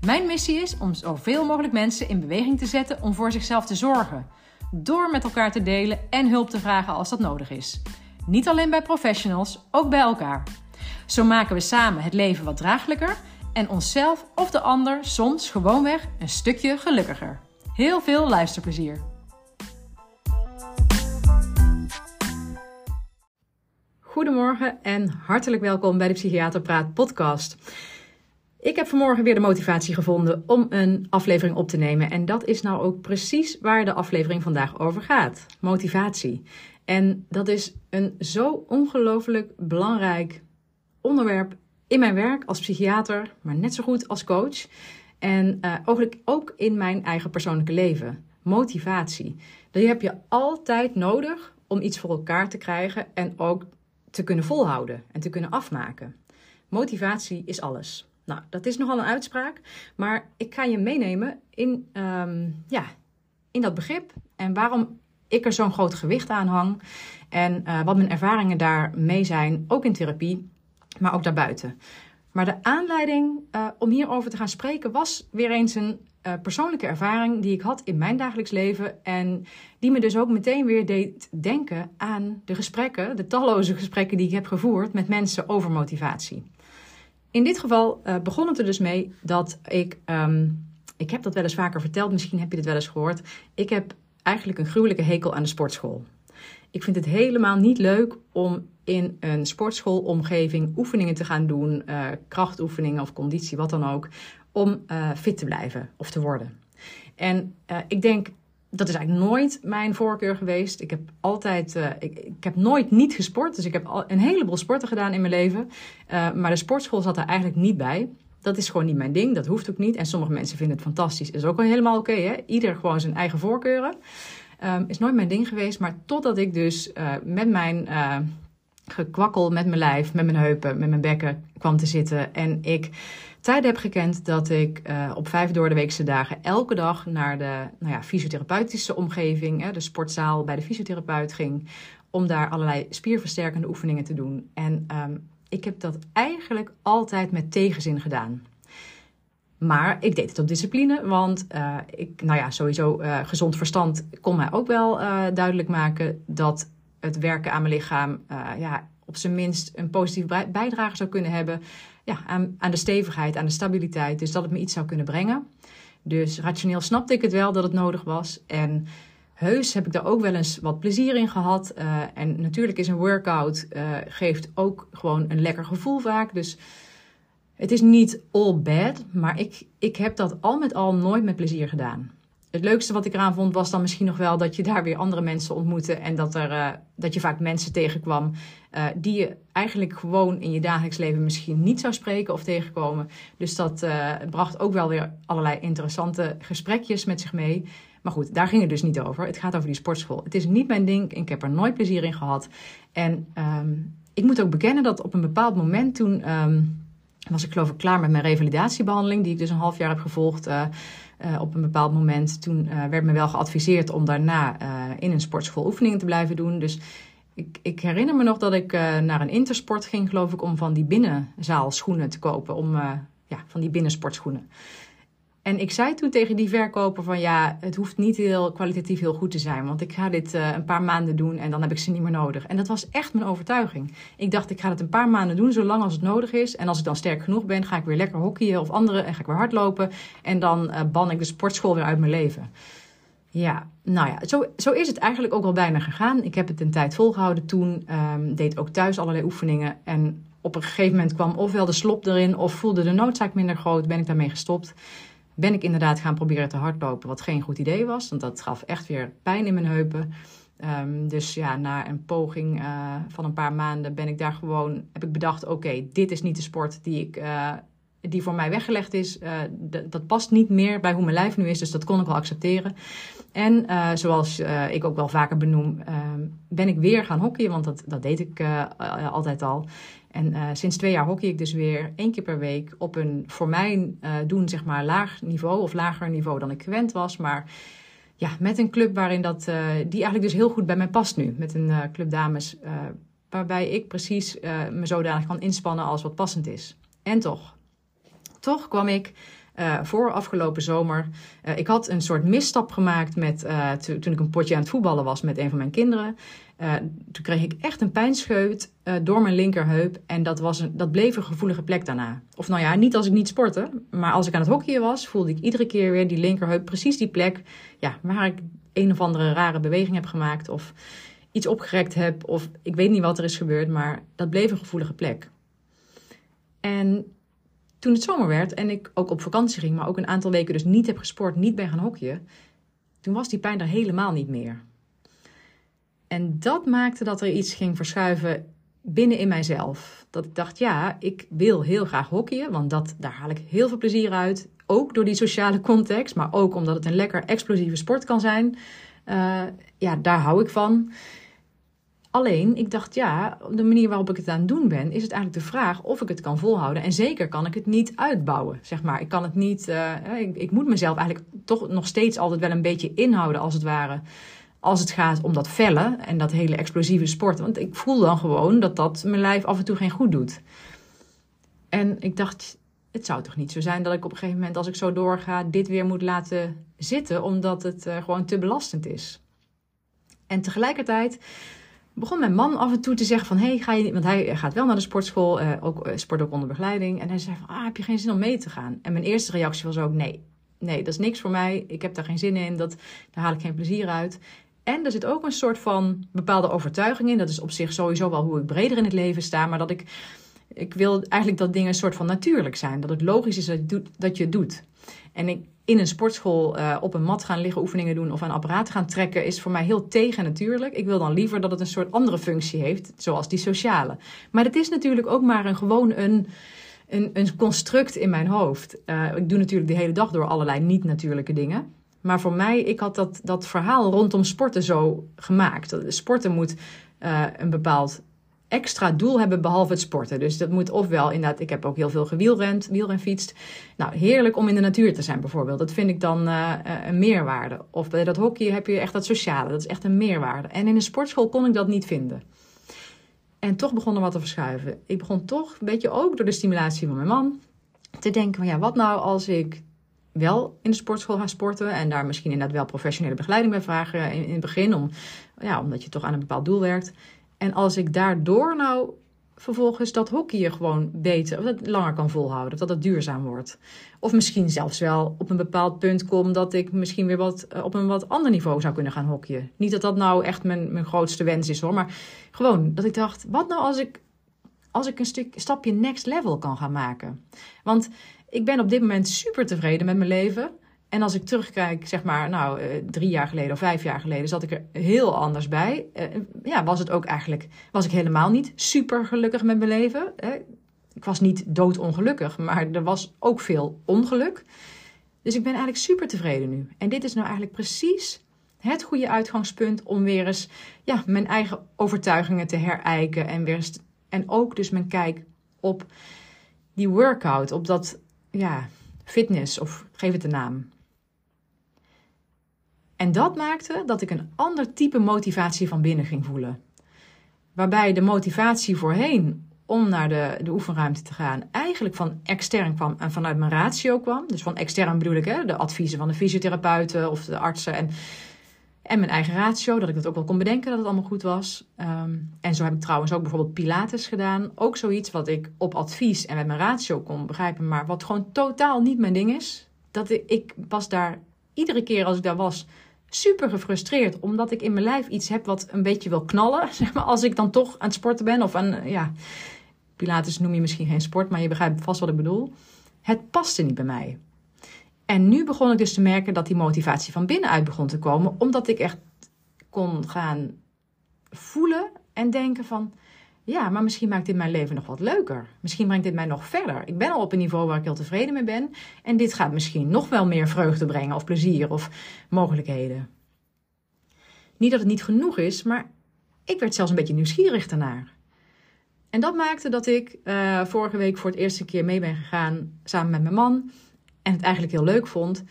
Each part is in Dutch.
Mijn missie is om zoveel mogelijk mensen in beweging te zetten om voor zichzelf te zorgen. Door met elkaar te delen en hulp te vragen als dat nodig is. Niet alleen bij professionals, ook bij elkaar. Zo maken we samen het leven wat draaglijker en onszelf of de ander soms gewoonweg een stukje gelukkiger. Heel veel luisterplezier. Goedemorgen en hartelijk welkom bij de Psychiater Praat podcast. Ik heb vanmorgen weer de motivatie gevonden om een aflevering op te nemen. En dat is nou ook precies waar de aflevering vandaag over gaat: motivatie. En dat is een zo ongelooflijk belangrijk onderwerp in mijn werk als psychiater, maar net zo goed als coach. En uh, ook in mijn eigen persoonlijke leven. Motivatie. Die heb je altijd nodig om iets voor elkaar te krijgen en ook te kunnen volhouden en te kunnen afmaken. Motivatie is alles. Nou, dat is nogal een uitspraak, maar ik ga je meenemen in, ehm, ja, in dat begrip en waarom ik er zo'n groot gewicht aan hang en uh, wat mijn ervaringen daarmee zijn, ook in therapie, maar ook daarbuiten. Maar de aanleiding uh, om hierover te gaan spreken was weer eens een uh, persoonlijke ervaring die ik had in mijn dagelijks leven. En die me dus ook meteen weer deed denken aan de gesprekken, de talloze gesprekken die ik heb gevoerd met mensen over motivatie. In dit geval uh, begon het er dus mee dat ik, um, ik heb dat wel eens vaker verteld, misschien heb je dit wel eens gehoord. Ik heb eigenlijk een gruwelijke hekel aan de sportschool. Ik vind het helemaal niet leuk om in een sportschoolomgeving oefeningen te gaan doen, uh, krachtoefeningen of conditie, wat dan ook, om uh, fit te blijven of te worden. En ik denk, dat is eigenlijk nooit mijn voorkeur geweest. Ik heb altijd, ik, ik, heb nooit niet gesport, dus ik heb al een heleboel sporten gedaan in mijn leven. maar de sportschool zat er eigenlijk niet bij. Dat is gewoon niet mijn ding, dat hoeft ook niet. En sommige mensen vinden het fantastisch, is ook wel helemaal oké. Okay, Ieder gewoon zijn eigen voorkeuren. Um, is nooit mijn ding geweest, maar totdat ik dus uh, met mijn gekwakkel, met mijn lijf, met mijn heupen, met mijn bekken kwam te zitten. En ik tijden heb gekend dat ik uh, op vijf door de weekse dagen elke dag naar de nou ja, fysiotherapeutische omgeving, hè, de sportzaal bij de fysiotherapeut ging, om daar allerlei spierversterkende oefeningen te doen. En um, ik heb dat eigenlijk altijd met tegenzin gedaan. Maar ik deed het op discipline, want uh, ik, nou ja, sowieso uh, gezond verstand kon mij ook wel duidelijk maken dat het werken aan mijn lichaam ja, op zijn minst een positieve bijdrage zou kunnen hebben ja, aan, aan de stevigheid, aan de stabiliteit. Dus dat het me iets zou kunnen brengen. Dus rationeel snapte ik het wel dat het nodig was. En heus heb ik daar ook wel eens wat plezier in gehad. en natuurlijk is een workout geeft ook gewoon een lekker gevoel vaak. Dus het is niet all bad, maar ik, ik heb dat al met al nooit met plezier gedaan. Het leukste wat ik eraan vond was dan misschien nog wel dat je daar weer andere mensen ontmoette. En dat, er, uh, dat je vaak mensen tegenkwam uh, die je eigenlijk gewoon in je dagelijks leven misschien niet zou spreken of tegenkomen. Dus dat uh, bracht ook wel weer allerlei interessante gesprekjes met zich mee. Maar goed, daar ging het dus niet over. Het gaat over die sportschool. Het is niet mijn ding. Ik heb er nooit plezier in gehad. En um, ik moet ook bekennen dat op een bepaald moment toen. Um, was ik geloof ik klaar met mijn revalidatiebehandeling, die ik dus een half jaar heb gevolgd. Uh, op een bepaald moment, toen uh, werd me wel geadviseerd om daarna in een sportschool oefeningen te blijven doen. Dus ik, ik herinner me nog dat ik naar een intersport ging, geloof ik, om van die binnenzaalschoenen te kopen. Om, ja, van die binnensportschoenen. En ik zei toen tegen die verkoper van ja, het hoeft niet heel kwalitatief heel goed te zijn. Want ik ga dit uh, een paar maanden doen en dan heb ik ze niet meer nodig. En dat was echt mijn overtuiging. Ik dacht, ik ga het een paar maanden doen, zolang als het nodig is. En als ik dan sterk genoeg ben, ga ik weer lekker hockeyen of andere en ga ik weer hardlopen. En dan uh, ban ik de sportschool weer uit mijn leven. Ja, nou ja, zo, zo is het eigenlijk ook al bijna gegaan. Ik heb het een tijd volgehouden toen. Um, deed ook thuis allerlei oefeningen. En op een gegeven moment kwam ofwel de slop erin of voelde de noodzaak minder groot. Ben ik daarmee gestopt ben ik inderdaad gaan proberen te hardlopen, wat geen goed idee was, want dat gaf echt weer pijn in mijn heupen. Um, dus ja, na een poging uh, van een paar maanden ben ik daar gewoon, heb ik bedacht, oké, dit is niet de sport die ik, uh, die voor mij weggelegd is, uh, dat past niet meer bij hoe mijn lijf nu is. Dus dat kon ik wel accepteren. En uh, zoals uh, ik ook wel vaker benoem, ben ik weer gaan hockeyen, want dat, dat deed ik altijd al. En sinds twee jaar hockey ik dus weer één keer per week op een voor mij doen zeg maar laag niveau of lager niveau dan ik gewend was. Maar ja, met een club waarin dat, die eigenlijk dus heel goed bij mij past nu. Met een club dames waarbij ik precies me zodanig kan inspannen als wat passend is. En toch, toch kwam ik uh, voor afgelopen zomer. Uh, ik had een soort misstap gemaakt met, uh, toen ik een potje aan het voetballen was met een van mijn kinderen. toen kreeg ik echt een pijnscheut door mijn linkerheup. En dat, was een, dat bleef een gevoelige plek daarna. Of nou ja, niet als ik niet sportte. Maar als ik aan het hockeyen was, voelde ik iedere keer weer die linkerheup. Precies die plek ja, waar ik een of andere rare beweging heb gemaakt. Of iets opgerekt heb. Of ik weet niet wat er is gebeurd. Maar dat bleef een gevoelige plek. En toen het zomer werd en ik ook op vakantie ging, maar ook een aantal weken dus niet heb gesport, niet ben gaan hockeyen, toen was die pijn er helemaal niet meer. En dat maakte dat er iets ging verschuiven binnen in mijzelf. Dat ik dacht, ja, ik wil heel graag hockeyen, want dat, daar haal ik heel veel plezier uit. Ook door die sociale context, maar ook omdat het een lekker explosieve sport kan zijn. Uh, ja, daar hou ik van. Alleen, ik dacht, ja, de manier waarop ik het aan het doen ben, is het eigenlijk de vraag of ik het kan volhouden. En zeker kan ik het niet uitbouwen, zeg maar. Ik kan het niet, uh, ik, ik, moet mezelf eigenlijk toch nog steeds altijd wel een beetje inhouden, als het ware. Als het gaat om dat vellen en dat hele explosieve sport. Want ik voel dan gewoon dat dat mijn lijf af en toe geen goed doet. En ik dacht, het zou toch niet zo zijn dat ik op een gegeven moment, als ik zo doorga, dit weer moet laten zitten, omdat het uh, gewoon te belastend is. En tegelijkertijd begon mijn man af en toe te zeggen van... Hey, ga je, want hij gaat wel naar de sportschool, uh, ook, uh, sport ook onder begeleiding. En hij zei van, ah, heb je geen zin om mee te gaan? En mijn eerste reactie was ook, nee, nee, dat is niks voor mij. Ik heb daar geen zin in, dat, daar haal ik geen plezier uit. En er zit ook een soort van bepaalde overtuiging in. Dat is op zich sowieso wel hoe ik breder in het leven sta. Maar dat ik, ik wil eigenlijk dat dingen een soort van natuurlijk zijn. Dat het logisch is dat je het doet. En ik, in een sportschool uh, op een mat gaan liggen, oefeningen doen of aan apparaten gaan trekken, is voor mij heel tegen natuurlijk. Ik wil dan liever dat het een soort andere functie heeft, zoals die sociale. Maar het is natuurlijk ook maar een gewoon een, een, een construct in mijn hoofd. Uh, ik doe natuurlijk de hele dag door allerlei niet-natuurlijke dingen. Maar voor mij, ik had dat, dat verhaal rondom sporten zo gemaakt. Sporten moet uh, een bepaald extra doel hebben behalve het sporten. Dus dat moet ofwel inderdaad, ik heb ook heel veel gewielrend, wielrenfietst. Nou, heerlijk om in de natuur te zijn bijvoorbeeld. Dat vind ik dan uh, een meerwaarde. Of bij dat hockey heb je echt dat sociale, dat is echt een meerwaarde. En in een sportschool kon ik dat niet vinden. En toch begon er wat te verschuiven. Ik begon toch, een beetje ook door de stimulatie van mijn man, te denken van ja, wat nou als ik wel in de sportschool ga sporten en daar misschien inderdaad wel professionele begeleiding bij vragen in, in het begin, om, ja, omdat je toch aan een bepaald doel werkt. En als ik daardoor nou vervolgens dat hockeyen gewoon beter, of dat langer kan volhouden, of dat het duurzaam wordt. Of misschien zelfs wel op een bepaald punt kom dat ik misschien weer wat eh, op een wat ander niveau zou kunnen gaan hockeyen. Niet dat dat nou echt mijn, mijn grootste wens is hoor, maar gewoon dat ik dacht, wat nou als ik, als ik een stuk, stapje next level kan gaan maken? Want ik ben op dit moment super tevreden met mijn leven. En als ik terugkijk, zeg maar, nou, eh, drie jaar geleden of vijf jaar geleden, zat ik er heel anders bij. Uh, ja, was het ook eigenlijk, was ik helemaal niet super gelukkig met mijn leven. Ik was niet doodongelukkig, maar er was ook veel ongeluk. Dus ik ben eigenlijk super tevreden nu. En dit is nou eigenlijk precies het goede uitgangspunt om weer eens ja, mijn eigen overtuigingen te herijken. En, weer eens, en ook dus mijn kijk op die workout, op dat ja, fitness of geef het een naam. En dat maakte dat ik een ander type motivatie van binnen ging voelen. Waarbij de motivatie voorheen om naar de, de oefenruimte te gaan eigenlijk van extern kwam en vanuit mijn ratio kwam. Dus van extern bedoel ik hè, de adviezen van de fysiotherapeuten of de artsen en, en mijn eigen ratio, dat ik dat ook wel kon bedenken dat het allemaal goed was. Um, en zo heb ik trouwens ook bijvoorbeeld Pilates gedaan. Ook zoiets wat ik op advies en met mijn ratio kon begrijpen, maar wat gewoon totaal niet mijn ding is. Dat ik, was daar iedere keer als ik daar was super gefrustreerd. Omdat ik in mijn lijf iets heb wat een beetje wil knallen. Zeg maar, als ik dan toch aan het sporten ben. Of aan, ja, Pilates noem je misschien geen sport, maar je begrijpt vast wat ik bedoel. Het paste niet bij mij. En nu begon ik dus te merken dat die motivatie van binnenuit begon te komen. Omdat ik echt kon gaan voelen en denken van... ja, maar misschien maakt dit mijn leven nog wat leuker. Misschien brengt dit mij nog verder. Ik ben al op een niveau waar ik heel tevreden mee ben. En dit gaat misschien nog wel meer vreugde brengen, of plezier, of mogelijkheden. Niet dat het niet genoeg is, maar ik werd zelfs een beetje nieuwsgierig daarnaar. En dat maakte dat ik uh, vorige week voor het eerste keer mee ben gegaan samen met mijn man. En het eigenlijk heel leuk vond.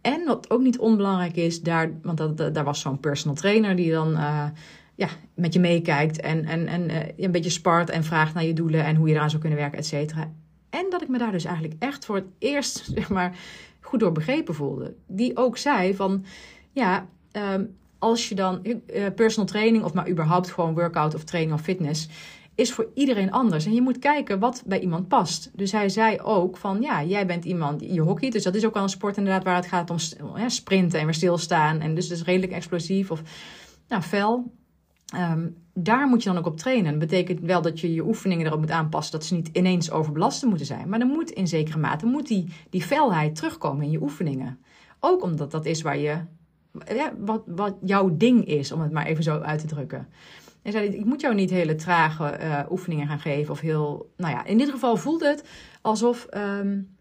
En wat ook niet onbelangrijk is, daar, want dat, daar was zo'n personal trainer die dan uh, ja, met je meekijkt en, en, en uh, een beetje spart en vraagt naar je doelen en hoe je eraan zou kunnen werken, et cetera. En dat ik me daar dus eigenlijk echt voor het eerst zeg maar, goed door begrepen voelde. Die ook zei van, ja, um, als je dan uh, personal training of maar überhaupt gewoon workout of training of fitness is voor iedereen anders. En je moet kijken wat bij iemand past. Dus hij zei ook van, ja, jij bent iemand, je hockey, dus dat is ook wel een sport inderdaad waar het gaat om sprinten en weer stilstaan. En dus, dus redelijk explosief of nou, fel. Um, daar moet je dan ook op trainen. Dat betekent wel dat je je oefeningen erop moet aanpassen, dat ze niet ineens overbelasten moeten zijn. Maar dan moet in zekere mate moet die, die felheid terugkomen in je oefeningen. Ook omdat dat is waar je, ja, wat, wat jouw ding is, om het maar even zo uit te drukken. En zei, ik moet jou niet hele trage uh, oefeningen gaan geven. Of heel, nou ja, in dit geval voelde het alsof, um,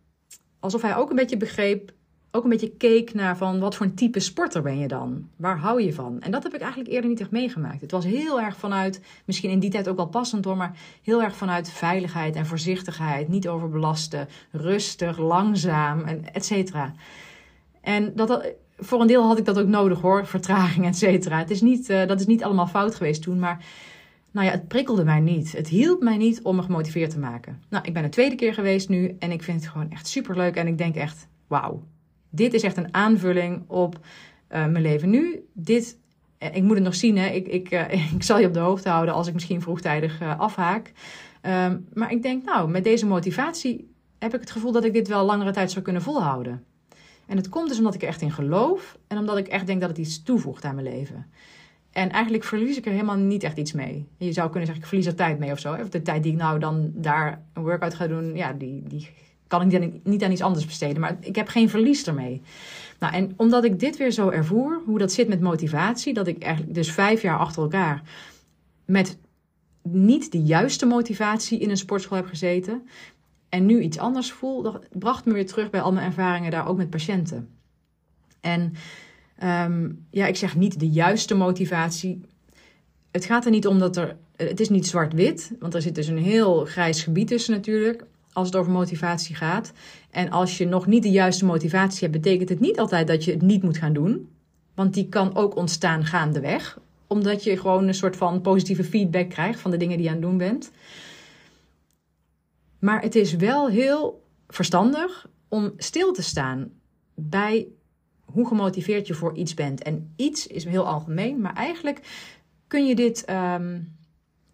alsof hij ook een beetje begreep, ook een beetje keek naar van wat voor een type sporter ben je dan? Waar hou je van? En dat heb ik eigenlijk eerder niet echt meegemaakt. Het was heel erg vanuit, misschien in die tijd ook wel passend hoor, maar heel erg vanuit veiligheid en voorzichtigheid. Niet overbelasten, rustig, langzaam, en et cetera. En dat, voor een deel had ik dat ook nodig hoor, vertraging, et cetera. Het is niet, uh, dat is niet allemaal fout geweest toen, maar nou ja, het prikkelde mij niet. Het hielp mij niet om me gemotiveerd te maken. Nou, ik ben de tweede keer geweest nu en ik vind het gewoon echt super leuk. En ik denk echt, wauw, dit is echt een aanvulling op uh, mijn leven nu. Dit, uh, ik moet het nog zien, hè. Ik, ik, ik zal je op de hoogte houden als ik misschien vroegtijdig afhaak. Um, maar ik denk, nou, met deze motivatie heb ik het gevoel dat ik dit wel langere tijd zou kunnen volhouden. En het komt dus omdat ik er echt in geloof en omdat ik echt denk dat het iets toevoegt aan mijn leven. En eigenlijk verlies ik er helemaal niet echt iets mee. Je zou kunnen zeggen, ik verlies er tijd mee of zo. Of de tijd die ik nou dan daar een workout ga doen, ja, die, die kan ik aan, niet aan iets anders besteden. Maar ik heb geen verlies ermee. Nou, en omdat ik dit weer zo ervoer, hoe dat zit met motivatie, dat ik eigenlijk dus vijf jaar achter elkaar met niet de juiste motivatie in een sportschool heb gezeten, en nu iets anders voel, dat bracht me weer terug bij al mijn ervaringen daar ook met patiënten. En um, ja, ik zeg niet de juiste motivatie. Het gaat er niet om dat er. Het is niet zwart-wit, want er zit dus een heel grijs gebied tussen natuurlijk. Als het over motivatie gaat. En als je nog niet de juiste motivatie hebt, betekent het niet altijd dat je het niet moet gaan doen. Want die kan ook ontstaan gaandeweg. Omdat je gewoon een soort van positieve feedback krijgt van de dingen die je aan het doen bent. Maar het is wel heel verstandig om stil te staan bij hoe gemotiveerd je voor iets bent. En iets is heel algemeen, maar eigenlijk kun je dit um,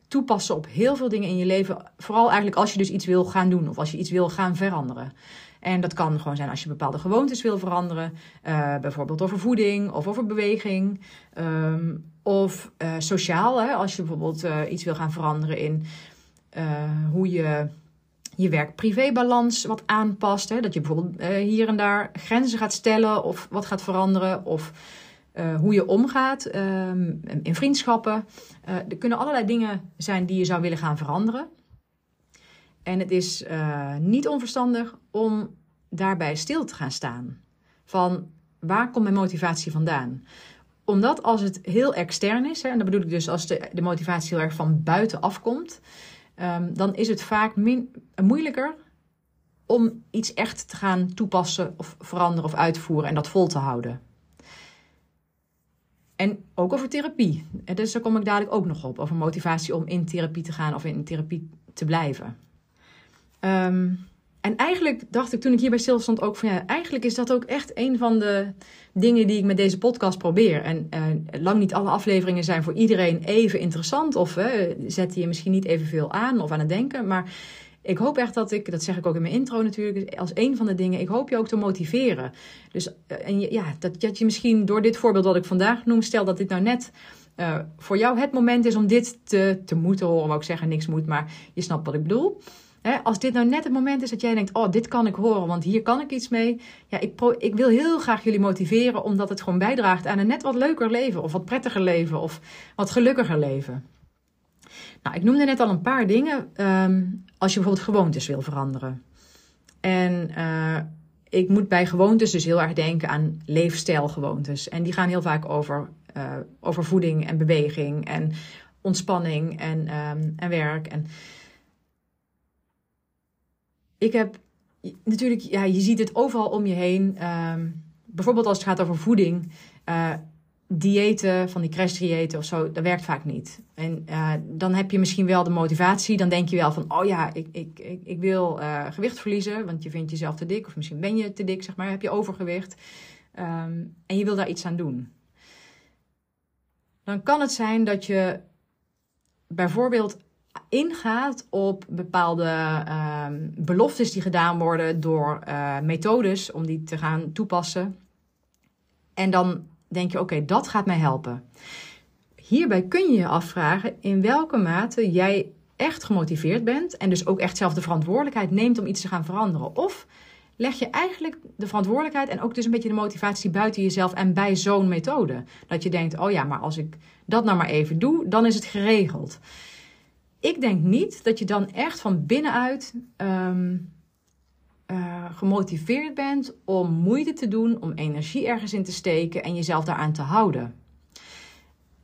toepassen op heel veel dingen in je leven. Vooral eigenlijk als je dus iets wil gaan doen of als je iets wil gaan veranderen. En dat kan gewoon zijn als je bepaalde gewoontes wil veranderen. Uh, bijvoorbeeld over voeding of over beweging. Um, of uh, sociaal, hè, als je bijvoorbeeld uh, iets wil gaan veranderen in hoe je je werk-privé-balans wat aanpast. Hè? Dat je bijvoorbeeld hier en daar grenzen gaat stellen of wat gaat veranderen. Of uh, hoe je omgaat um, in vriendschappen. Uh, er kunnen allerlei dingen zijn die je zou willen gaan veranderen. En het is niet onverstandig om daarbij stil te gaan staan. Van waar komt mijn motivatie vandaan? Omdat als het heel extern is, hè, en dat bedoel ik dus als de, de motivatie heel erg van buiten afkomt, um, dan is het vaak min, moeilijker om iets echt te gaan toepassen of veranderen of uitvoeren en dat vol te houden. En ook over therapie. Dus daar kom ik dadelijk ook nog op. Over motivatie om in therapie te gaan of in therapie te blijven. Um, en eigenlijk dacht ik toen ik hierbij stilstond ook van ja, eigenlijk is dat ook echt een van de dingen die ik met deze podcast probeer. En uh, lang niet alle afleveringen zijn voor iedereen even interessant of uh, zetten je misschien niet evenveel aan of aan het denken. Maar ik hoop echt dat ik, dat zeg ik ook in mijn intro natuurlijk, als een van de dingen, ik hoop je ook te motiveren. Dus uh, en ja, dat, dat je misschien door dit voorbeeld wat ik vandaag noem, stel dat dit nou net uh, voor jou het moment is om dit te, te moeten horen, wou ik zeggen, niks moet, maar je snapt wat ik bedoel als dit nou net het moment is dat jij denkt: Oh, dit kan ik horen, want hier kan ik iets mee. Ja, ik, ik wil heel graag jullie motiveren, omdat het gewoon bijdraagt aan een net wat leuker leven, of wat prettiger leven, of wat gelukkiger leven. Nou, ik noemde net al een paar dingen. Ehm, als je bijvoorbeeld gewoontes wil veranderen. En uh, ik moet bij gewoontes dus heel erg denken aan leefstijlgewoontes. En die gaan heel vaak over, uh, over voeding en beweging en ontspanning en, um, en werk. En ik heb natuurlijk, ja, je ziet het overal om je heen. Um, bijvoorbeeld als het gaat over voeding. Uh, diëten, van die crashdiëten of zo, dat werkt vaak niet. En uh, dan heb je misschien wel de motivatie. Dan denk je wel van, oh ja, ik, ik, ik, ik wil uh, gewicht verliezen. Want je vindt jezelf te dik. Of misschien ben je te dik, zeg maar. Heb je overgewicht. Um, en je wil daar iets aan doen. Dan kan het zijn dat je bijvoorbeeld ingaat op bepaalde um, beloftes die gedaan worden door uh, methodes om die te gaan toepassen. En dan denk je, oké, dat gaat mij helpen. Hierbij kun je je afvragen in welke mate jij echt gemotiveerd bent en dus ook echt zelf de verantwoordelijkheid neemt om iets te gaan veranderen. Of leg je eigenlijk de verantwoordelijkheid en ook dus een beetje de motivatie buiten jezelf en bij zo'n methode. Dat je denkt, oh ja, maar als ik dat nou maar even doe, dan is het geregeld. Ik denk niet dat je dan echt van binnenuit um, uh, gemotiveerd bent om moeite te doen, om energie ergens in te steken en jezelf daaraan te houden.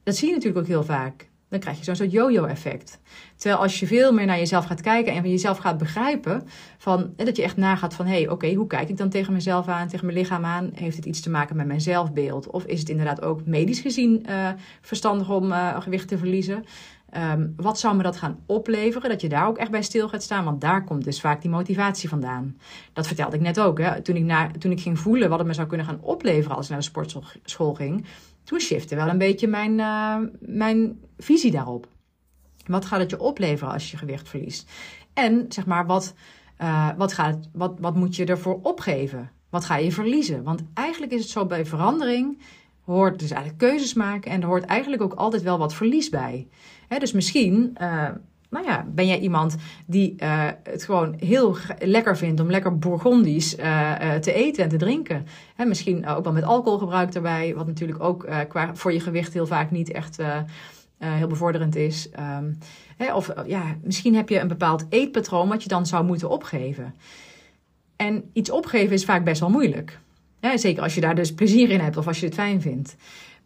Dat zie je natuurlijk ook heel vaak. Dan krijg je zo'n soort yo-yo-effect. Terwijl als je veel meer naar jezelf gaat kijken en van jezelf gaat begrijpen, van, dat je echt nagaat van, hé, hey, oké, hoe kijk ik dan tegen mezelf aan, tegen mijn lichaam aan? Heeft het iets te maken met mijn zelfbeeld? Of is het inderdaad ook medisch gezien uh, verstandig om uh, gewicht te verliezen? Um, wat zou me dat gaan opleveren? Dat je daar ook echt bij stil gaat staan, want daar komt dus vaak die motivatie vandaan. Dat vertelde ik net ook. Hè? Toen, ik naar, toen ik ging voelen wat het me zou kunnen gaan opleveren als ik naar de sportschool ging, toen shifte wel een beetje mijn, uh, mijn visie daarop. Wat gaat het je opleveren als je gewicht verliest? En zeg maar, wat, uh, wat, gaat, wat, wat moet je ervoor opgeven? Wat ga je verliezen? Want eigenlijk is het zo bij verandering hoort dus eigenlijk keuzes maken en er hoort eigenlijk ook altijd wel wat verlies bij. Dus misschien, uh, nou ja, ben jij iemand die uh, het gewoon heel lekker vindt om lekker Bourgondisch uh, te eten en te drinken. Misschien ook wel met alcoholgebruik erbij, wat natuurlijk ook qua, voor je gewicht heel vaak niet echt heel bevorderend is. Um, of ja, misschien heb je een bepaald eetpatroon wat je dan zou moeten opgeven. En iets opgeven is vaak best wel moeilijk. Zeker als je daar dus plezier in hebt of als je het fijn vindt.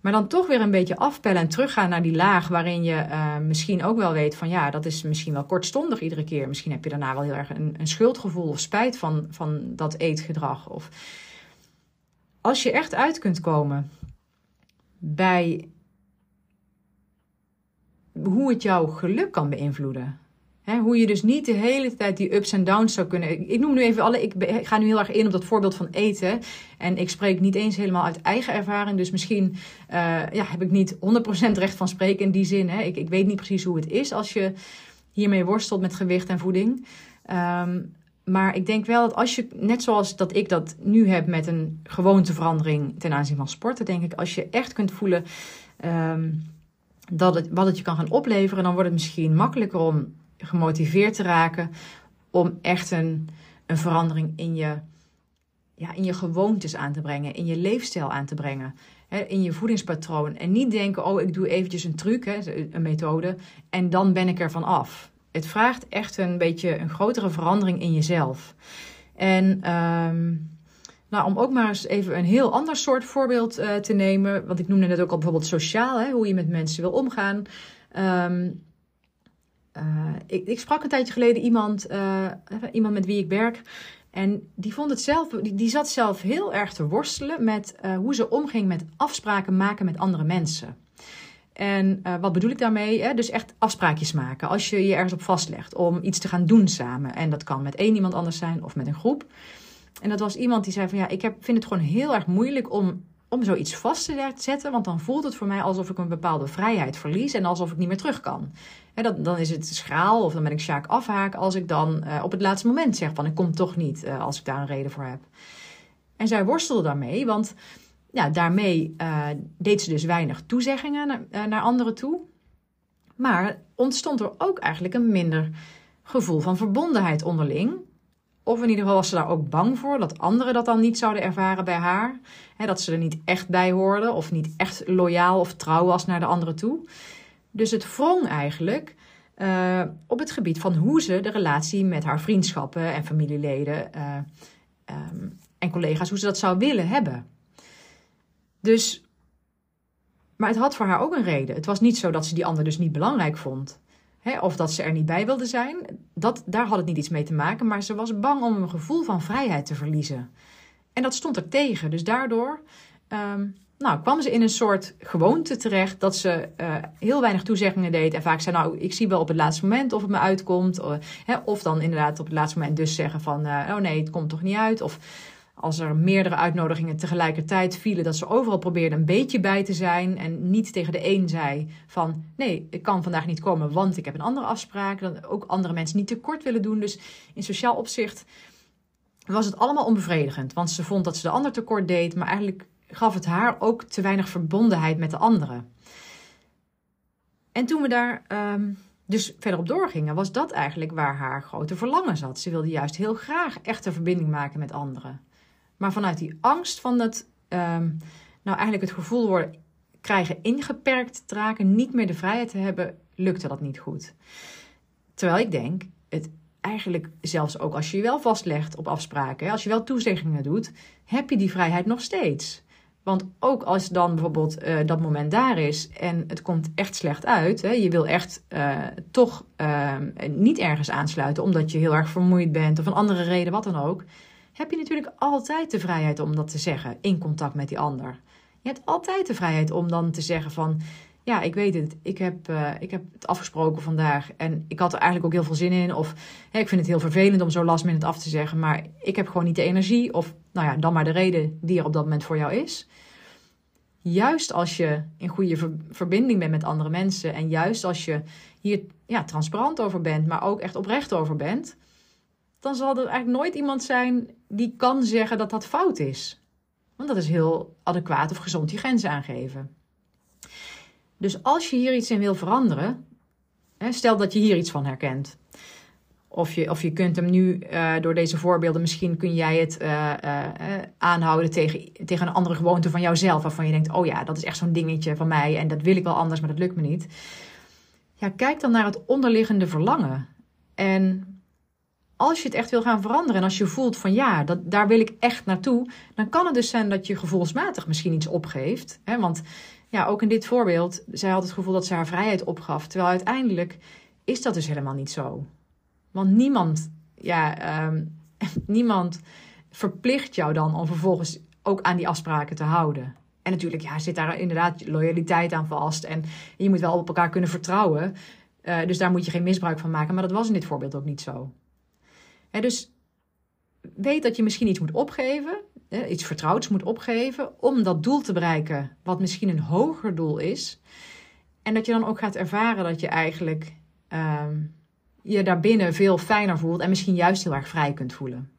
Maar dan toch weer een beetje afpellen en teruggaan naar die laag waarin je uh, misschien ook wel weet van ja, dat is misschien wel kortstondig iedere keer. Misschien heb je daarna wel heel erg een, een schuldgevoel of spijt van, van dat eetgedrag. Of als je echt uit kunt komen bij hoe het jouw geluk kan beïnvloeden hoe je dus niet de hele tijd die ups en downs zou kunnen. Ik noem nu even alle. Ik, ga nu heel erg in op dat voorbeeld van eten. En ik spreek niet eens helemaal uit eigen ervaring. Dus misschien uh, ja, heb ik niet 100% recht van spreken in die zin. Ik, ik weet niet precies hoe het is als je hiermee worstelt met gewicht en voeding. Um, maar ik denk wel dat als je, net zoals dat ik dat nu heb met een gewoonteverandering ten aanzien van sporten, denk ik, als je echt kunt voelen um, dat het, wat het je kan gaan opleveren, dan wordt het misschien makkelijker om gemotiveerd te raken om echt een, een verandering in je, ja, in je gewoontes aan te brengen, in je leefstijl aan te brengen, hè, in je voedingspatroon. En niet denken, oh, ik doe eventjes een truc, hè, een methode, en dan ben ik er van af. Het vraagt echt een beetje een grotere verandering in jezelf. En um, nou, om ook maar eens even een heel ander soort voorbeeld uh, te nemen. Want ik noemde net ook al bijvoorbeeld sociaal, hè, hoe je met mensen wil omgaan. Uh, ik, ik, sprak een tijdje geleden iemand, uh, iemand met wie ik werk. En die vond het zelf, die, zat zelf heel erg te worstelen met uh, hoe ze omging met afspraken maken met andere mensen. En wat bedoel ik daarmee? Hè? Dus echt afspraakjes maken. Als je je ergens op vastlegt om iets te gaan doen samen. En dat kan met één iemand anders zijn of met een groep. En dat was iemand die zei van ja, ik heb, vind het gewoon heel erg moeilijk om om zoiets vast te zetten, want dan voelt het voor mij alsof ik een bepaalde vrijheid verlies en alsof ik niet meer terug kan. Dan, is het schraal of dan ben ik Sjaak afhaak als ik dan uh, op het laatste moment zeg van ik kom toch niet uh, als ik daar een reden voor heb. En zij worstelde daarmee, want ja, daarmee uh, deed ze dus weinig toezeggingen naar, naar anderen toe. Maar ontstond er ook eigenlijk een minder gevoel van verbondenheid onderling. Of in ieder geval was ze daar ook bang voor dat anderen dat dan niet zouden ervaren bij haar. dat ze er niet echt bij hoorden of niet echt loyaal of trouw was naar de anderen toe. Dus het wrong eigenlijk uh, op het gebied van hoe ze de relatie met haar vriendschappen en familieleden uh, um, en collega's, hoe ze dat zou willen hebben. Dus, maar het had voor haar ook een reden. Het was niet zo dat ze die ander dus niet belangrijk vond. Hè, of dat ze er niet bij wilde zijn. Dat, daar had het niet iets mee te maken. Maar ze was bang om een gevoel van vrijheid te verliezen. En dat stond er tegen. Dus daardoor um, nou, kwam ze in een soort gewoonte terecht dat ze uh, heel weinig toezeggingen deed. En vaak zei, nou, ik zie wel op het laatste moment of het me uitkomt. Of, hè, of dan inderdaad op het laatste moment dus zeggen van, uh, oh nee, het komt toch niet uit. Of als er meerdere uitnodigingen tegelijkertijd vielen, dat ze overal probeerde een beetje bij te zijn. En niet tegen de een zei van, nee, ik kan vandaag niet komen, want ik heb een andere afspraak. Dan ook andere mensen niet tekort willen doen. Dus in sociaal opzicht was het allemaal onbevredigend. Want ze vond dat ze de ander tekort deed, maar eigenlijk gaf het haar ook te weinig verbondenheid met de anderen. En toen we daar um, dus verder op doorgingen, was dat eigenlijk waar haar grote verlangen zat. Ze wilde juist heel graag echte verbinding maken met anderen. Maar vanuit die angst van dat, um, nou eigenlijk het gevoel worden, krijgen ingeperkt te raken, niet meer de vrijheid te hebben, lukte dat niet goed. Terwijl ik denk, het eigenlijk zelfs ook als je je wel vastlegt op afspraken, als je wel toezeggingen doet, heb je die vrijheid nog steeds. Want ook als dan bijvoorbeeld uh, dat moment daar is en het komt echt slecht uit, hè, je wil echt uh, toch uh, niet ergens aansluiten omdat je heel erg vermoeid bent of een andere reden, wat dan ook, heb je natuurlijk altijd de vrijheid om dat te zeggen in contact met die ander. Je hebt altijd de vrijheid om dan te zeggen van, ja, ik weet het, ik heb, ik heb het afgesproken vandaag en ik had er eigenlijk ook heel veel zin in. Of hè, ik vind het heel vervelend om zo last minute af te zeggen, maar ik heb gewoon niet de energie. Of nou ja, dan maar de reden die er op dat moment voor jou is juist als je in goede verbinding bent met andere mensen en juist als je hier ja, transparant over bent, maar ook echt oprecht over bent, dan zal er eigenlijk nooit iemand zijn die kan zeggen dat dat fout is. Want dat is heel adequaat of gezond je grenzen aangeven. Dus als je hier iets in wil veranderen, stel dat je hier iets van herkent. Of je, of je kunt hem nu uh, door deze voorbeelden, misschien kun jij het uh, uh, aanhouden tegen, tegen een andere gewoonte van jouzelf. Waarvan je denkt, oh ja, dat is echt zo'n dingetje van mij en dat wil ik wel anders, maar dat lukt me niet. Ja, kijk dan naar het onderliggende verlangen. En als je het echt wil gaan veranderen en als je voelt van ja, dat, daar wil ik echt naartoe, dan kan het dus zijn dat je gevoelsmatig misschien iets opgeeft. Hè? Want ja, ook in dit voorbeeld, zij had het gevoel dat ze haar vrijheid opgaf. Terwijl uiteindelijk is dat dus helemaal niet zo. Want niemand, ja, um, niemand verplicht jou dan om vervolgens ook aan die afspraken te houden. En natuurlijk ja, zit daar inderdaad loyaliteit aan vast. En je moet wel op elkaar kunnen vertrouwen. Uh, dus daar moet je geen misbruik van maken. Maar dat was in dit voorbeeld ook niet zo. Hè, dus weet dat je misschien iets moet opgeven. Iets vertrouwds moet opgeven. Om dat doel te bereiken. Wat misschien een hoger doel is. En dat je dan ook gaat ervaren dat je eigenlijk... Um, je daarbinnen veel fijner voelt en misschien juist heel erg vrij kunt voelen.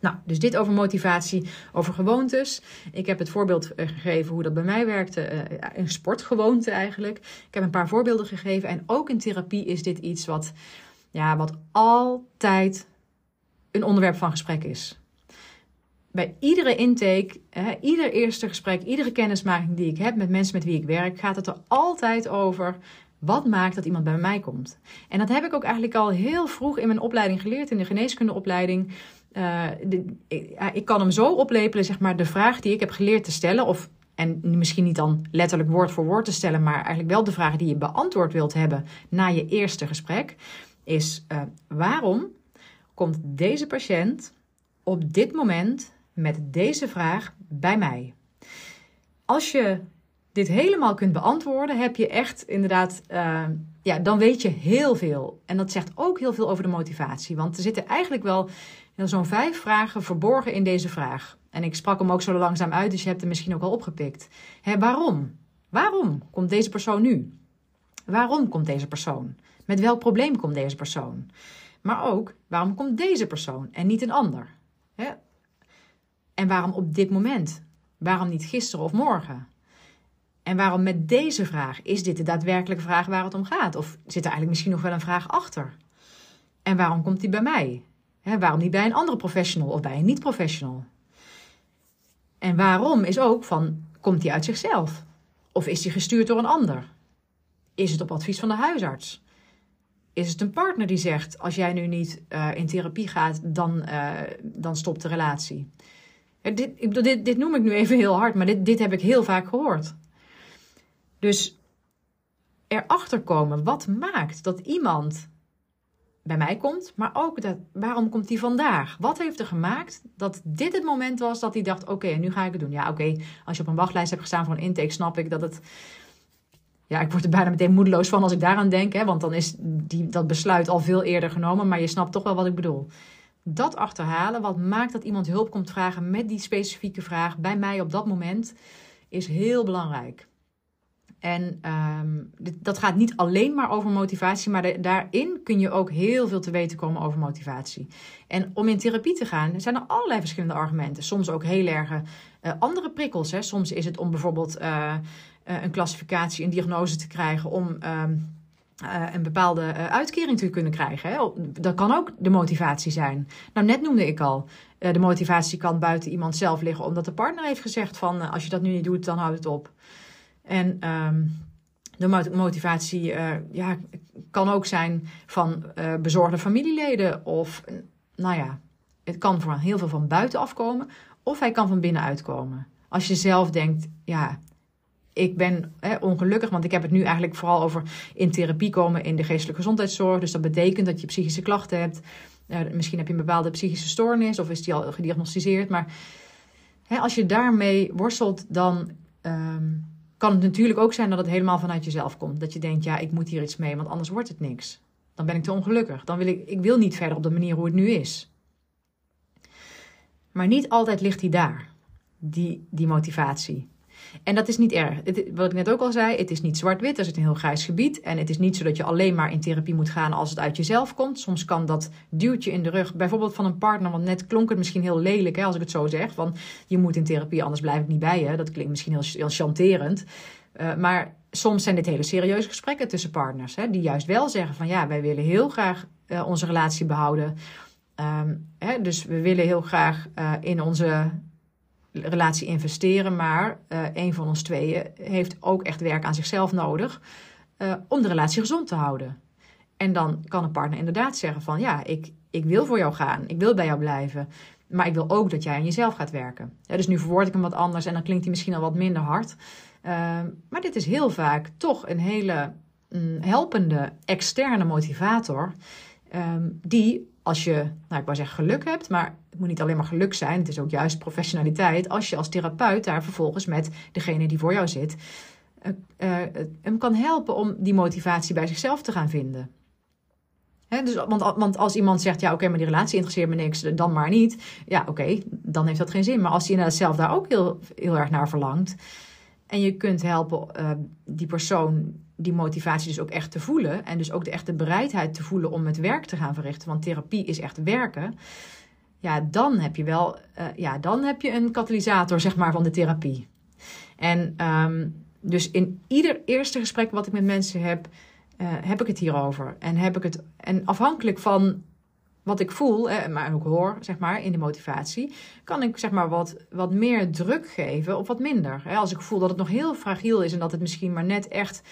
Nou, dus dit over motivatie, over gewoontes. Ik heb het voorbeeld eh, gegeven hoe dat bij mij werkte. Uh, een sportgewoonte eigenlijk. Ik heb een paar voorbeelden gegeven. En ook in therapie is dit iets wat, ja, wat altijd een onderwerp van gesprek is. Bij iedere intake, hè, ieder eerste gesprek, iedere kennismaking die ik heb met mensen met wie ik werk, gaat het er altijd over wat maakt dat iemand bij mij komt? En dat heb ik ook eigenlijk al heel vroeg in mijn opleiding geleerd, in de geneeskundeopleiding. De, ik, kan hem zo oplepelen, zeg maar, de vraag die ik heb geleerd te stellen, of, en misschien niet dan letterlijk woord voor woord te stellen, maar eigenlijk wel de vraag die je beantwoord wilt hebben na je eerste gesprek, is uh, waarom komt deze patiënt op dit moment met deze vraag bij mij? Als je dit helemaal kunt beantwoorden, heb je echt inderdaad, uh, ja, dan weet je heel veel. En dat zegt ook heel veel over de motivatie. Want er zitten eigenlijk wel zo'n vijf vragen verborgen in deze vraag. En ik sprak hem ook zo langzaam uit, dus je hebt hem misschien ook al opgepikt. Hè, waarom? Waarom komt deze persoon nu? Waarom komt deze persoon? Met welk probleem komt deze persoon? Maar ook, waarom komt deze persoon en niet een ander? Hè? En waarom op dit moment? Waarom niet gisteren of morgen? En waarom met deze vraag? Is dit de daadwerkelijke vraag waar het om gaat? Of zit er eigenlijk misschien nog wel een vraag achter? En waarom komt die bij mij? waarom niet bij een andere professional of bij een niet-professional? En waarom is ook van, komt die uit zichzelf? Of is die gestuurd door een ander? Is het op advies van de huisarts? Is het een partner die zegt: Als jij nu niet uh, in therapie gaat, dan, uh, dan stopt de relatie. Dit, dit, dit noem ik nu even heel hard, maar dit, dit heb ik heel vaak gehoord. Dus erachter komen wat maakt dat iemand bij mij komt, maar ook dat, waarom komt hij vandaag? Wat heeft er gemaakt dat dit het moment was dat hij dacht: oké, nu ga ik het doen. Ja, oké, als je op een wachtlijst hebt gestaan voor een intake, snap ik dat het. Ja, ik word er bijna meteen moedeloos van als ik daaraan denk, hè, want dan is die, dat besluit al veel eerder genomen, maar je snapt toch wel wat ik bedoel. Dat achterhalen, wat maakt dat iemand hulp komt vragen met die specifieke vraag bij mij op dat moment, is heel belangrijk. En um, dit, dat gaat niet alleen maar over motivatie, maar daarin kun je ook heel veel te weten komen over motivatie. En om in therapie te gaan, zijn er allerlei verschillende argumenten. Soms ook heel erg uh, andere prikkels. Hè. Soms is het om bijvoorbeeld uh, een klassificatie, een diagnose te krijgen om. Um, een bepaalde uitkering te kunnen krijgen. Hè. Dat kan ook de motivatie zijn. Nou, net noemde ik al, de motivatie kan buiten iemand zelf liggen, omdat de partner heeft gezegd van als je dat nu niet doet, dan houdt het op. En um, de motivatie ja, kan ook zijn van bezorgde familieleden. Of, nou ja, het kan van heel veel van buiten afkomen. Of hij kan van binnenuit komen. Als je zelf denkt, ja, ik ben hè, ongelukkig, want ik heb het nu eigenlijk vooral over in therapie komen in de geestelijke gezondheidszorg. Dus dat betekent dat je psychische klachten hebt. Misschien heb je een bepaalde psychische stoornis of is die al gediagnosticeerd. Maar hè, als je daarmee worstelt, dan um, kan het natuurlijk ook zijn dat het helemaal vanuit jezelf komt. Dat je denkt, ja, ik moet hier iets mee, want anders wordt het niks. Dan ben ik te ongelukkig. Dan wil ik, ik wil niet verder op de manier hoe het nu is. Maar niet altijd ligt die daar, die, die motivatie. En dat is niet erg. Wat ik net ook al zei, het is niet zwart-wit. Er zit een heel grijs gebied. En het is niet zo dat je alleen maar in therapie moet gaan als het uit jezelf komt. Soms kan dat duwtje in de rug, bijvoorbeeld van een partner. Want net klonk het misschien heel lelijk hè, als ik het zo zeg. Van je moet in therapie, anders blijf ik niet bij je. Dat klinkt misschien heel, chanterend. Uh, maar soms zijn dit hele serieuze gesprekken tussen partners. Hè, die juist wel zeggen van ja, wij willen heel graag uh, onze relatie behouden. Um, hè, dus we willen heel graag uh, in onze relatie investeren, maar uh, een van ons tweeën heeft ook echt werk aan zichzelf nodig uh, om de relatie gezond te houden. En dan kan een partner inderdaad zeggen van ja, ik, ik wil voor jou gaan, ik wil bij jou blijven, maar ik wil ook dat jij aan jezelf gaat werken. Dus nu verwoord ik hem wat anders en dan klinkt hij misschien al wat minder hard. Uh, maar dit is heel vaak toch een hele mm, helpende externe motivator. Um, die als je, nou ik wou zeggen geluk hebt, maar het moet niet alleen maar geluk zijn, het is ook juist professionaliteit. Als je als therapeut daar vervolgens met degene die voor jou zit, uh, uh, hem kan helpen om die motivatie bij zichzelf te gaan vinden. Dus, want, want, als iemand zegt, ja oké, maar die relatie interesseert me niks, dan maar niet. Ja oké, dan heeft dat geen zin. Maar als hij inderdaad zelf daar ook heel, heel erg naar verlangt. En je kunt helpen uh, die persoon die motivatie dus ook echt te voelen. En dus ook de echte bereidheid te voelen om het werk te gaan verrichten. Want therapie is echt werken. Ja, dan heb je wel, uh, ja, dan heb je een katalysator, zeg maar, van de therapie. En um, dus in ieder eerste gesprek wat ik met mensen heb, uh, heb ik het hierover. En heb ik het, en afhankelijk van wat ik voel, eh, maar ook hoor, zeg maar, in de motivatie, kan ik zeg maar wat, wat meer druk geven of wat minder. Als ik voel dat het nog heel fragiel is en dat het misschien maar net echt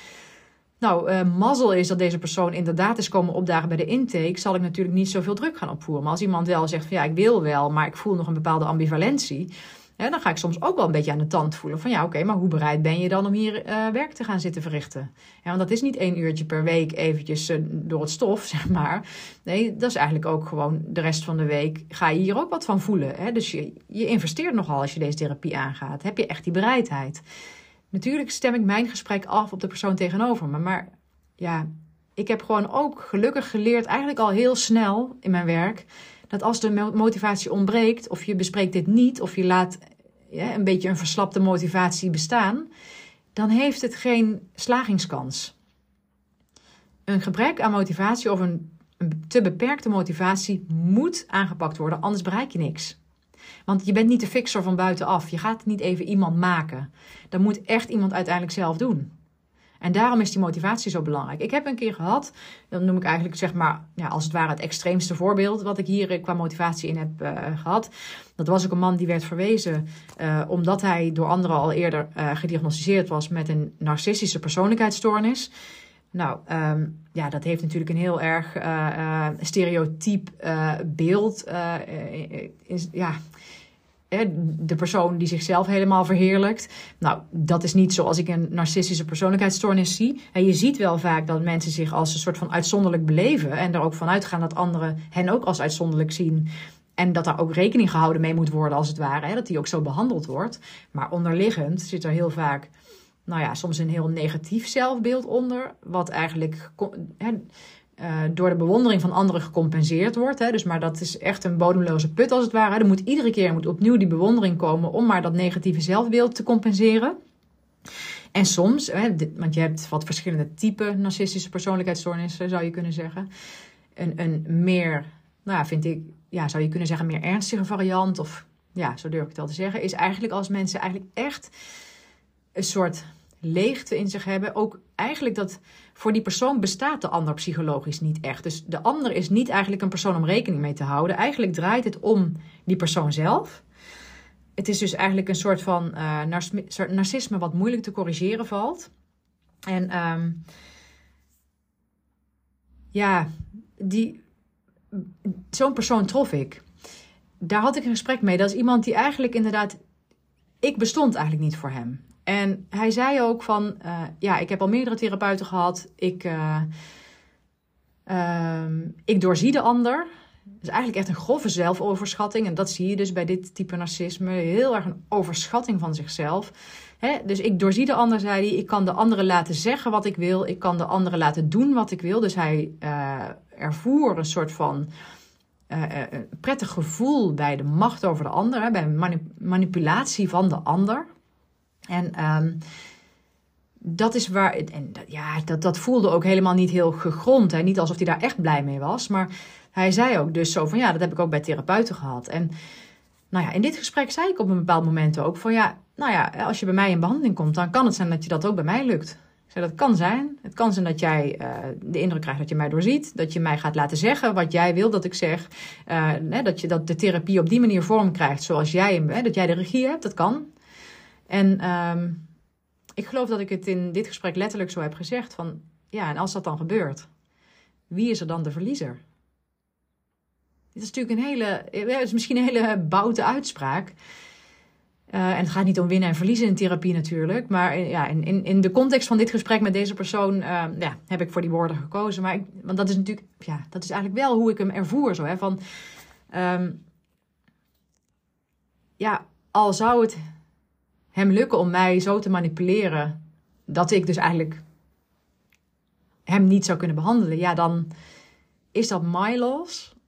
nou, uh, mazzel is dat deze persoon inderdaad is komen opdagen bij de intake, zal ik natuurlijk niet zoveel druk gaan opvoeren. Maar als iemand wel zegt van ja, ik wil wel, maar ik voel nog een bepaalde ambivalentie, hè, dan ga ik soms ook wel een beetje aan de tand voelen van ja, oké, maar hoe bereid ben je dan om hier uh, werk te gaan zitten verrichten? Ja, want dat is niet één uurtje per week eventjes uh, door het stof, zeg maar. Nee, dat is eigenlijk ook gewoon de rest van de week ga je hier ook wat van voelen. Hè? Dus je, je investeert nogal als je deze therapie aangaat. Heb je echt die bereidheid? Natuurlijk stem ik mijn gesprek af op de persoon tegenover me. Maar ja, ik heb gewoon ook gelukkig geleerd, eigenlijk al heel snel in mijn werk, dat als de motivatie ontbreekt, of je bespreekt dit niet, of je laat een beetje een verslapte motivatie bestaan, dan heeft het geen slagingskans. Een gebrek aan motivatie of een, een te beperkte motivatie moet aangepakt worden, anders bereik je niks. Want je bent niet de fixer van buitenaf. Je gaat niet even iemand maken. Dat moet echt iemand uiteindelijk zelf doen. En daarom is die motivatie zo belangrijk. Ik heb een keer gehad, dan noem ik eigenlijk zeg maar, ja, als het ware het extreemste voorbeeld wat ik hier eh, qua motivatie in heb uh, gehad. Dat was ook een man die werd verwezen uh, omdat hij door anderen al eerder gediagnosticeerd was met een narcistische persoonlijkheidsstoornis. Nou, ehm, ja, dat heeft natuurlijk een heel erg uh, stereotyp beeld. is, ja, de persoon die zichzelf helemaal verheerlijkt. Nou, dat is niet zoals ik een narcistische persoonlijkheidsstoornis zie. En je ziet wel vaak dat mensen zich als een soort van uitzonderlijk beleven. En er ook vanuit gaan dat anderen hen ook als uitzonderlijk zien. En dat daar ook rekening gehouden mee moet worden, als het ware. Hè, dat die ook zo behandeld wordt. Maar onderliggend zit er heel vaak, nou ja, soms een heel negatief zelfbeeld onder. Wat eigenlijk uh, door de bewondering van anderen gecompenseerd wordt. Hè. Dus, maar dat is echt een bodemloze put als het ware. Er moet iedere keer moet opnieuw die bewondering komen om maar dat negatieve zelfbeeld te compenseren. En soms, hè, want je hebt wat verschillende typen narcistische persoonlijkheidsstoornissen, zou je kunnen zeggen. Een, een meer, nou ja, vind ik, ja, zou je kunnen zeggen, meer ernstige variant, of ja, zo durf ik het al te zeggen, is eigenlijk als mensen eigenlijk echt een soort leegte in zich hebben. Ook eigenlijk dat voor die persoon bestaat de ander psychologisch niet echt. Dus de ander is niet eigenlijk een persoon om rekening mee te houden. Eigenlijk draait het om die persoon zelf. Het is dus eigenlijk een zo'n van uh, narcisme wat moeilijk te corrigeren valt. En um, ja, die, zo'n persoon trof ik. Daar had ik een gesprek mee. Dat is iemand die eigenlijk inderdaad. Ik bestond eigenlijk niet voor hem. En hij zei ook van, uh, ja, ik heb al meerdere therapeuten gehad. Ik, uh, ik doorzie de ander. Dat is eigenlijk echt een grove zelfoverschatting. En dat zie je dus bij dit type narcisme. Heel erg een overschatting van zichzelf. dus ik doorzie de ander, zei hij. Ik kan de anderen laten zeggen wat ik wil. Ik kan de anderen laten doen wat ik wil. Dus hij uh, ervoer een soort van prettig gevoel bij de macht over de ander. Bij manipulatie van de ander. En um, dat is waar. En ja, dat, dat voelde ook helemaal niet heel gegrond. Hè? Niet alsof hij daar echt blij mee was. Maar hij zei ook dus zo van ja, dat heb ik ook bij therapeuten gehad. En nou ja, in dit gesprek zei ik op een bepaald moment ook van ja, nou ja, als je bij mij in behandeling komt, dan kan het zijn dat je dat ook bij mij lukt. Zei, dat kan zijn. Het kan zijn dat jij uh, de indruk krijgt dat je mij doorziet. Dat je mij gaat laten zeggen wat jij wil dat ik zeg. Uh, dat, je, dat de therapie op die manier vorm krijgt zoals jij, hè, dat jij de regie hebt. Dat kan. En um, ik geloof dat ik het in dit gesprek letterlijk zo heb gezegd van, ja, en als dat dan gebeurt, wie is er dan de verliezer? Dit is natuurlijk een hele, het is misschien een hele boute uitspraak. Uh, en het gaat niet om winnen en verliezen in therapie natuurlijk. Maar ja, in, in, in de context van dit gesprek met deze persoon uh, ja, heb ik voor die woorden gekozen. Maar ik, want dat is natuurlijk, ja, dat is eigenlijk wel hoe ik hem ervoer. Zo, hè, van, um, ja, al zou het hem lukken om mij zo te manipuleren dat ik dus eigenlijk hem niet zou kunnen behandelen, ja, dan is dat my loss.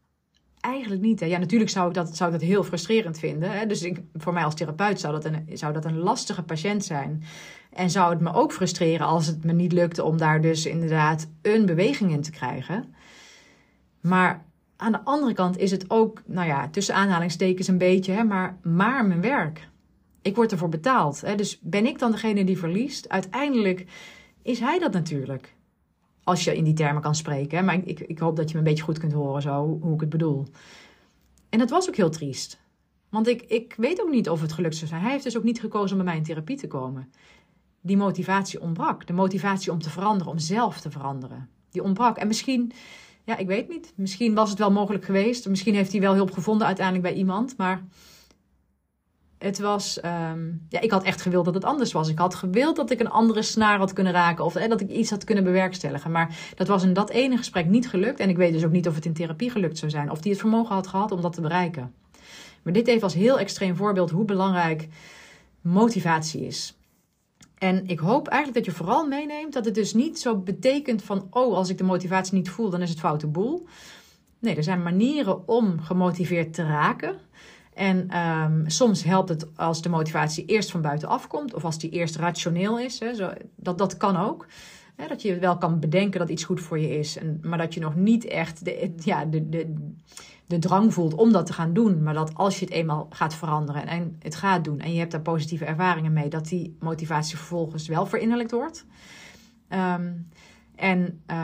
Eigenlijk niet. Hè. Ja, natuurlijk zou ik dat, zou ik dat heel frustrerend vinden. Hè. Dus ik, voor mij als therapeut zou dat, een, zou dat een lastige patiënt zijn. En zou het me ook frustreren als het me niet lukte om daar dus inderdaad een beweging in te krijgen. Maar aan de andere kant is het ook, nou ja, tussen aanhalingstekens een beetje, hè, maar, maar mijn werk ik word ervoor betaald. Hè? Dus ben ik dan degene die verliest? Uiteindelijk is hij dat natuurlijk. Als je in die termen kan spreken. Maar ik, ik, hoop dat je me een beetje goed kunt horen zo, hoe ik het bedoel. En dat was ook heel triest. Want ik, ik weet ook niet of het gelukt zou zijn. Hij heeft dus ook niet gekozen om bij mij in therapie te komen. Die motivatie ontbrak. De motivatie om te veranderen, om zelf te veranderen. Die ontbrak. En misschien, ja, ik weet niet. Misschien was het wel mogelijk geweest. Misschien heeft hij wel hulp gevonden uiteindelijk bij iemand. Maar het was, um, ja, ik had echt gewild dat het anders was. Ik had gewild dat ik een andere snaar had kunnen raken of dat ik iets had kunnen bewerkstelligen. Maar dat was in dat ene gesprek niet gelukt. En ik weet dus ook niet of het in therapie gelukt zou zijn. Of die het vermogen had gehad om dat te bereiken. Maar dit even als heel extreem voorbeeld hoe belangrijk motivatie is. En ik hoop eigenlijk dat je vooral meeneemt dat het dus niet zo betekent van, oh, als ik de motivatie niet voel, dan is het foute boel. Nee, er zijn manieren om gemotiveerd te raken. En um, soms helpt het als de motivatie eerst van buitenaf komt, of als die eerst rationeel is. Hè, zo, dat, dat kan ook. Hè, dat je wel kan bedenken dat iets goed voor je is, en, maar dat je nog niet echt de, ja, de, de, de drang voelt om dat te gaan doen. Maar dat als je het eenmaal gaat veranderen en het gaat doen, en je hebt daar positieve ervaringen mee, dat die motivatie vervolgens wel verinnerlijkt wordt. Um, en uh,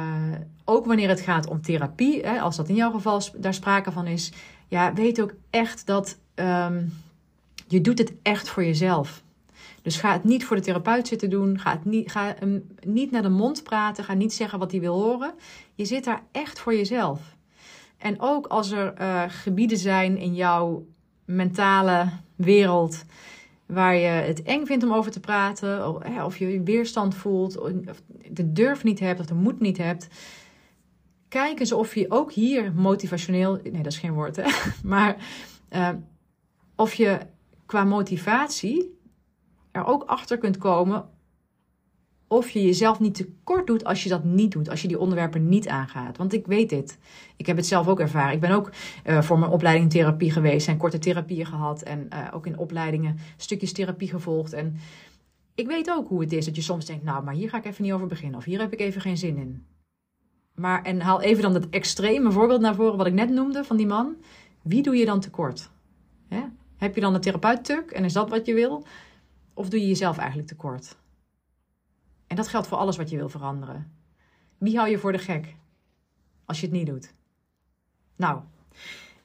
ook wanneer het gaat om therapie, hè, als dat in jouw geval daar sprake van is, ja, weet ook echt dat um, je doet het echt voor jezelf. Dus ga het niet voor de therapeut zitten doen. Ga, het niet, ga hem niet naar de mond praten. Ga niet zeggen wat hij wil horen. Je zit daar echt voor jezelf. En ook als er uh, gebieden zijn in jouw mentale wereld waar je het eng vindt om over te praten, of, of je weerstand voelt, of de durf niet hebt of de moed niet hebt. Kijk eens of je ook hier motivationeel, nee dat is geen woord hè, maar uh, of je qua motivatie er ook achter kunt komen of je jezelf niet tekort doet als je dat niet doet, als je die onderwerpen niet aangaat. Want ik weet dit. Ik heb het zelf ook ervaren. Ik ben ook uh, voor mijn opleiding therapie geweest en korte therapieën gehad en uh, ook in opleidingen stukjes therapie gevolgd. En ik weet ook hoe het is dat je soms denkt, nou, maar hier ga ik even niet over beginnen of hier heb ik even geen zin in. Maar en haal even dan het extreme voorbeeld naar voren wat ik net noemde van die man. Wie doe je dan tekort? Heb je dan een therapeut tuk en is dat wat je wil? Of doe je jezelf eigenlijk tekort? En dat geldt voor alles wat je wil veranderen. Wie hou je voor de gek als je het niet doet? Nou,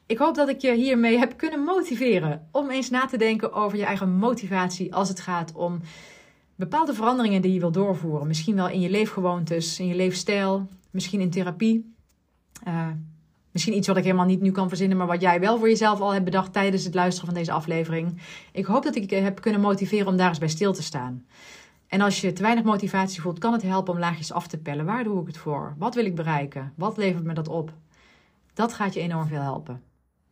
ik hoop dat ik je hiermee heb kunnen motiveren om eens na te denken over je eigen motivatie als het gaat om bepaalde veranderingen die je wil doorvoeren. Misschien wel in je leefgewoontes, in je leefstijl, misschien in therapie. Uh, misschien iets wat ik helemaal niet nu kan verzinnen, maar wat jij wel voor jezelf al hebt bedacht tijdens het luisteren van deze aflevering. Ik hoop dat ik je heb kunnen motiveren om daar eens bij stil te staan. En als je te weinig motivatie voelt, kan het helpen om laagjes af te pellen. Waar doe ik het voor? Wat wil ik bereiken? Wat levert me dat op? Dat gaat je enorm veel helpen.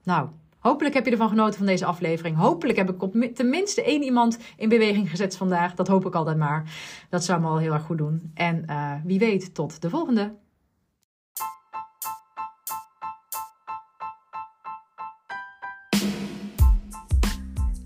Nou, hopelijk heb je ervan genoten van deze aflevering. Hopelijk heb ik op tenminste één iemand in beweging gezet vandaag. Dat hoop ik altijd maar. Dat zou me al heel erg goed doen. En uh, wie weet, tot de volgende.